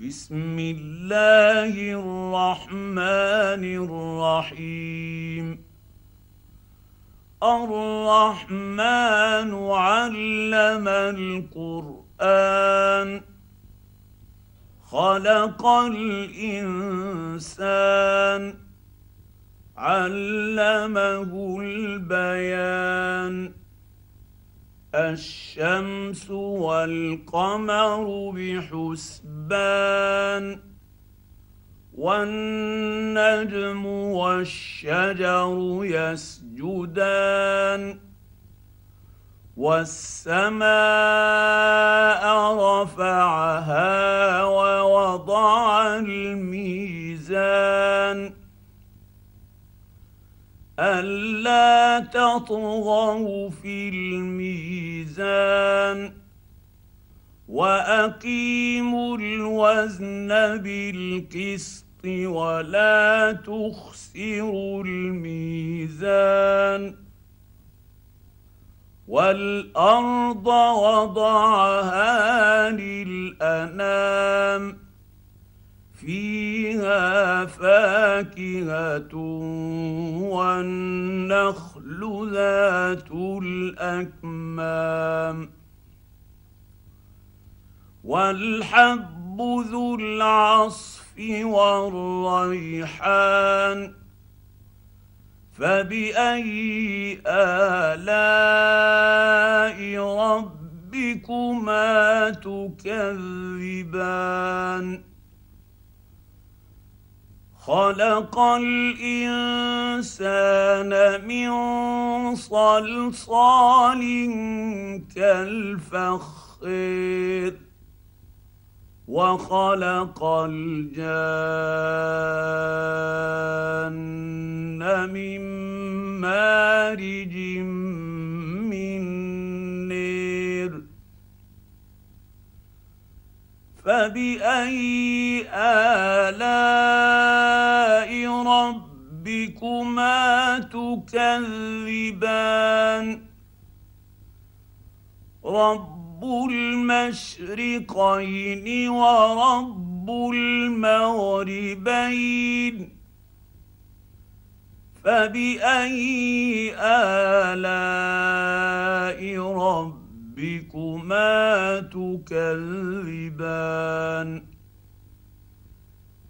بسم الله الرحمن الرحيم. الرحمن علم القرآن. خلق الإنسان. علمه البيان. الشمس والقمر بحسبان والنجم والشجر يسجدان والسماء رفعها ووضع الميزان. ألا تطغوا في الميزان واقيموا الوزن بالقسط ولا تخسروا الميزان والارض وضعها للانام فيها فاكهه والنخل ذات الاكمام والحب ذو العصف والريحان فبأي آلاء ربكما تكذبان؟ خلق الإنسان من صلصال كالفخير وخلق الجان من مارج من نير فبأي آلاء ربكما تكذبان؟ رب رب المشرقين ورب المغربين فباي الاء ربكما تكذبان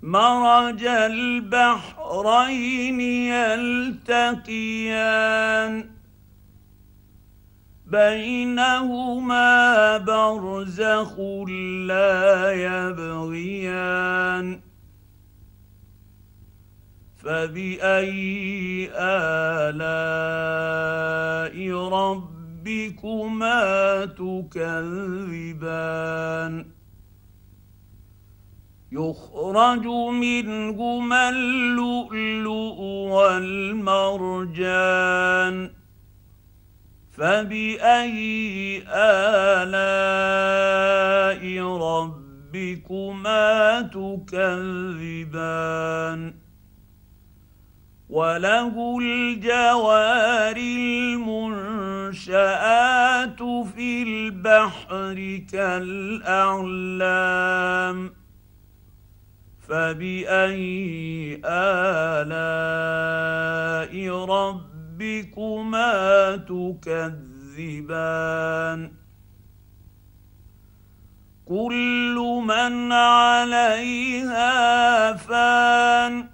مرج البحرين يلتقيان بينهما برزخ لا يبغيان فباي الاء ربكما تكذبان يخرج منهما اللؤلؤ والمرجان فبأي آلاء ربكما تكذبان؟ وله الجوار المنشآت في البحر كالأعلام. فبأي آلاء ربكما ربكما تكذبان. كل من عليها فان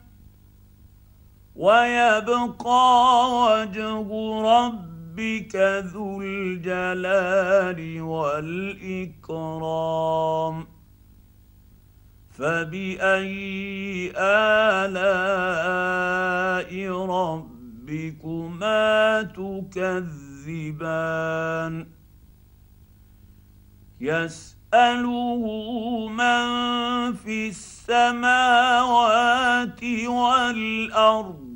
ويبقى وجه ربك ذو الجلال والإكرام. فبأي آلاء ربك ربكما تكذبان. يسأله من في السماوات والأرض.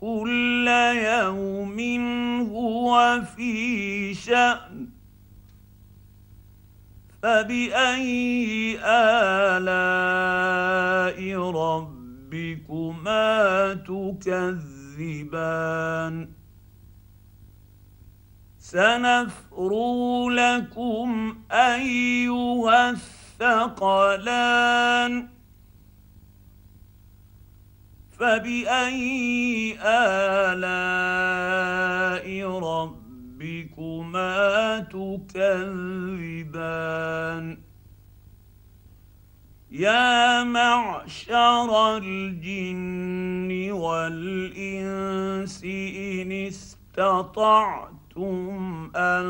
كل يوم هو في شأن. فبأي آلاء ربك ربكما تكذبان. سنفرغ لكم أيها الثقلان. فبأي آلاء ربكما تكذبان؟ يا معشر الجن والإنس إن استطعتم أن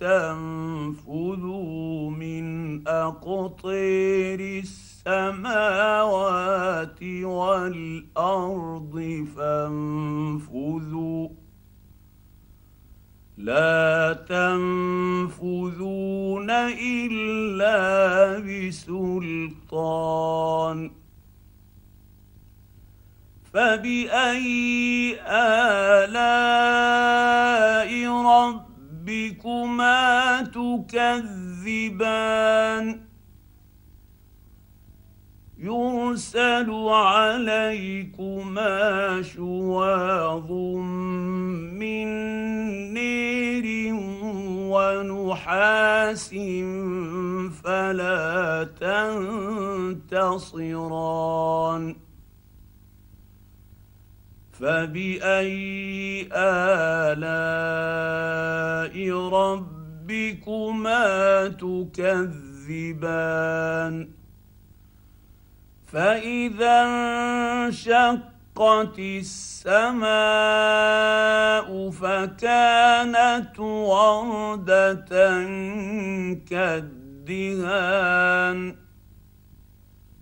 تنفذوا من أقطير السماوات والأرض فانفذوا لا تنفذون إلا بسلطان. فبأي آلاء ربكما تكذبان؟ يرسل عليكما شواظ من ونحاس فلا تنتصران. فبأي آلاء ربكما تكذبان؟ فإذا انشقت السماء فكانت وردة كالدهان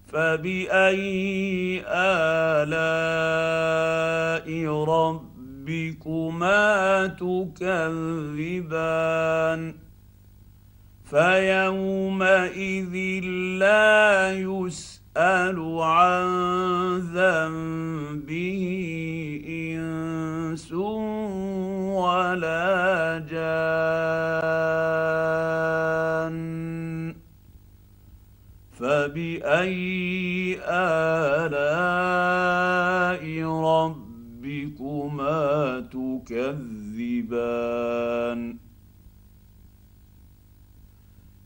فبأي آلاء ربكما تكذبان؟ فيومئذ لا يسر يسأل عن ذنبه إنس ولا جان فبأي آلاء ربكما تكذبان؟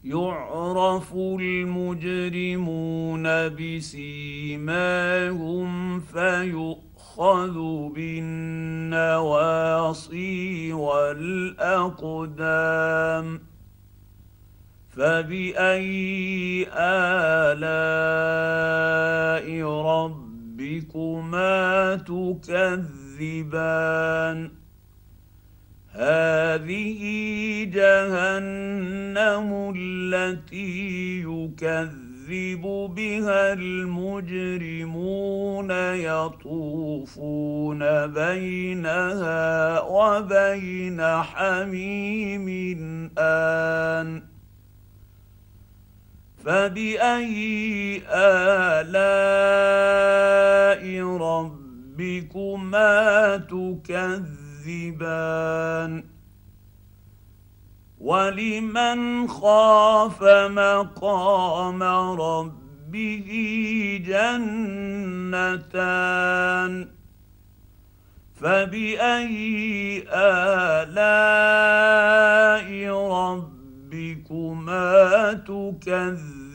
يعرف المجرمون بسيماهم فيؤخذ بالنواصي والاقدام فباي الاء ربكما تكذبان هذه جهنم التي يكذب بها المجرمون يطوفون بينها وبين حميم آن. فبأي آلاء ربكما تكذبان ولمن خاف مقام ربه جنتان فباي الاء ربكما تكذبان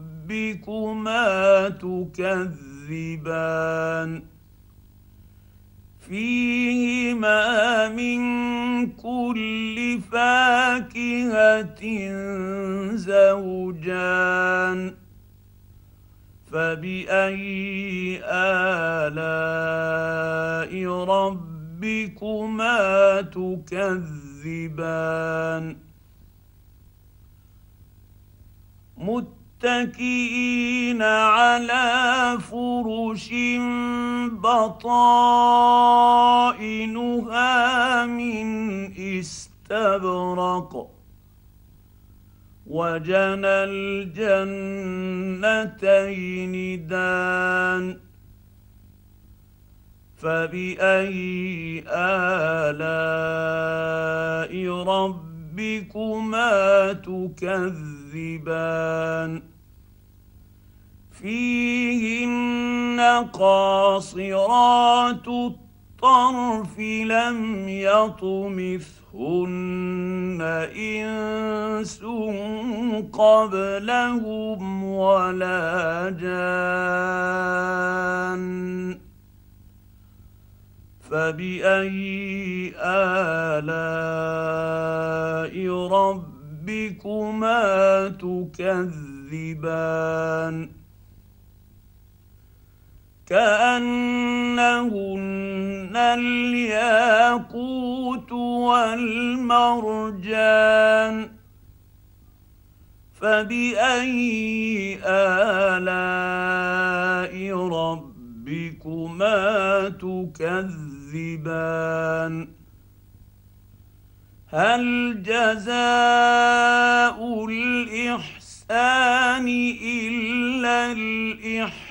ربكما تكذبان فيهما من كل فاكهة زوجان فبأي آلاء ربكما تكذبان؟ متكئين على فرش بطائنها من استبرق. وجنى الجنتين دان. فبأي آلاء ربكما تكذبان؟ فيهن قاصرات الطرف لم يطمثهن إنس قبلهم ولا جان فبأي آلاء ربكما تكذبان كأنهن الياقوت والمرجان فبأي آلاء ربكما تكذبان؟ هل جزاء الإحسان إلا الإحسان؟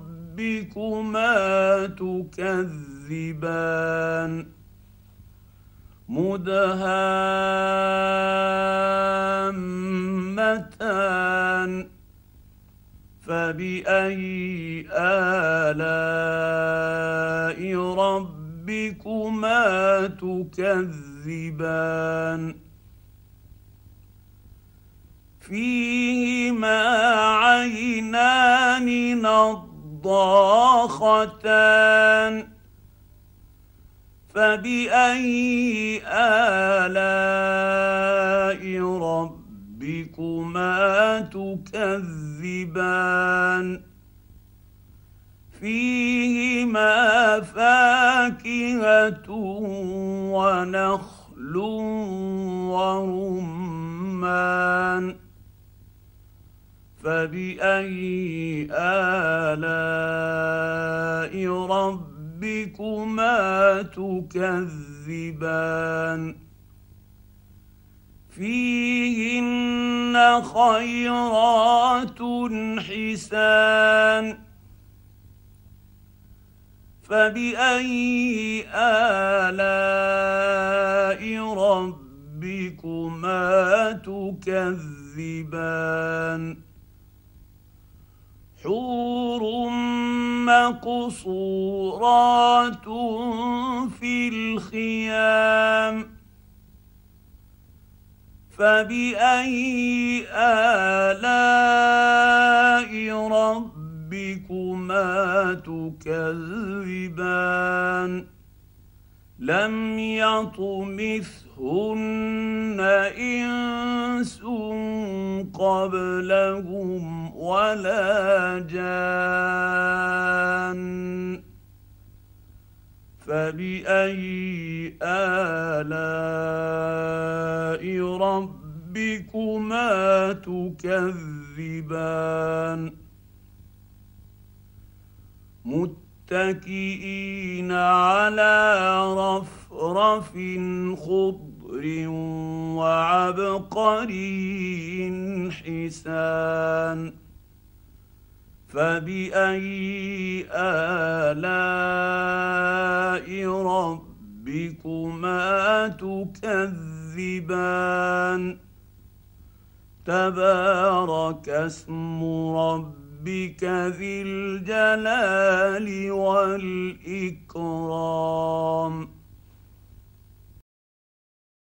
ربكما تكذبان مدهامتان فبأي آلاء ربكما تكذبان فيهما عينان نض ضاختان فبأي آلاء ربكما تكذبان؟ فيهما فاكهة ونخل ورمان فبأي آلاء ربكما تكذبان؟ فيهن خيرات حسان. فبأي آلاء ربكما تكذبان؟ حور مقصورات في الخيام. فبأي آلاء ربكما تكذبان؟ لم يطمثهن إنس قبلهم ولا جان. فبأي آلاء ربكما تكذبان؟ متكئين على رفرف خضر وعبقري حسان. فبأي آلاء ربكما تكذبان؟ تبارك اسم ربك ربك ذي الجلال والإكرام.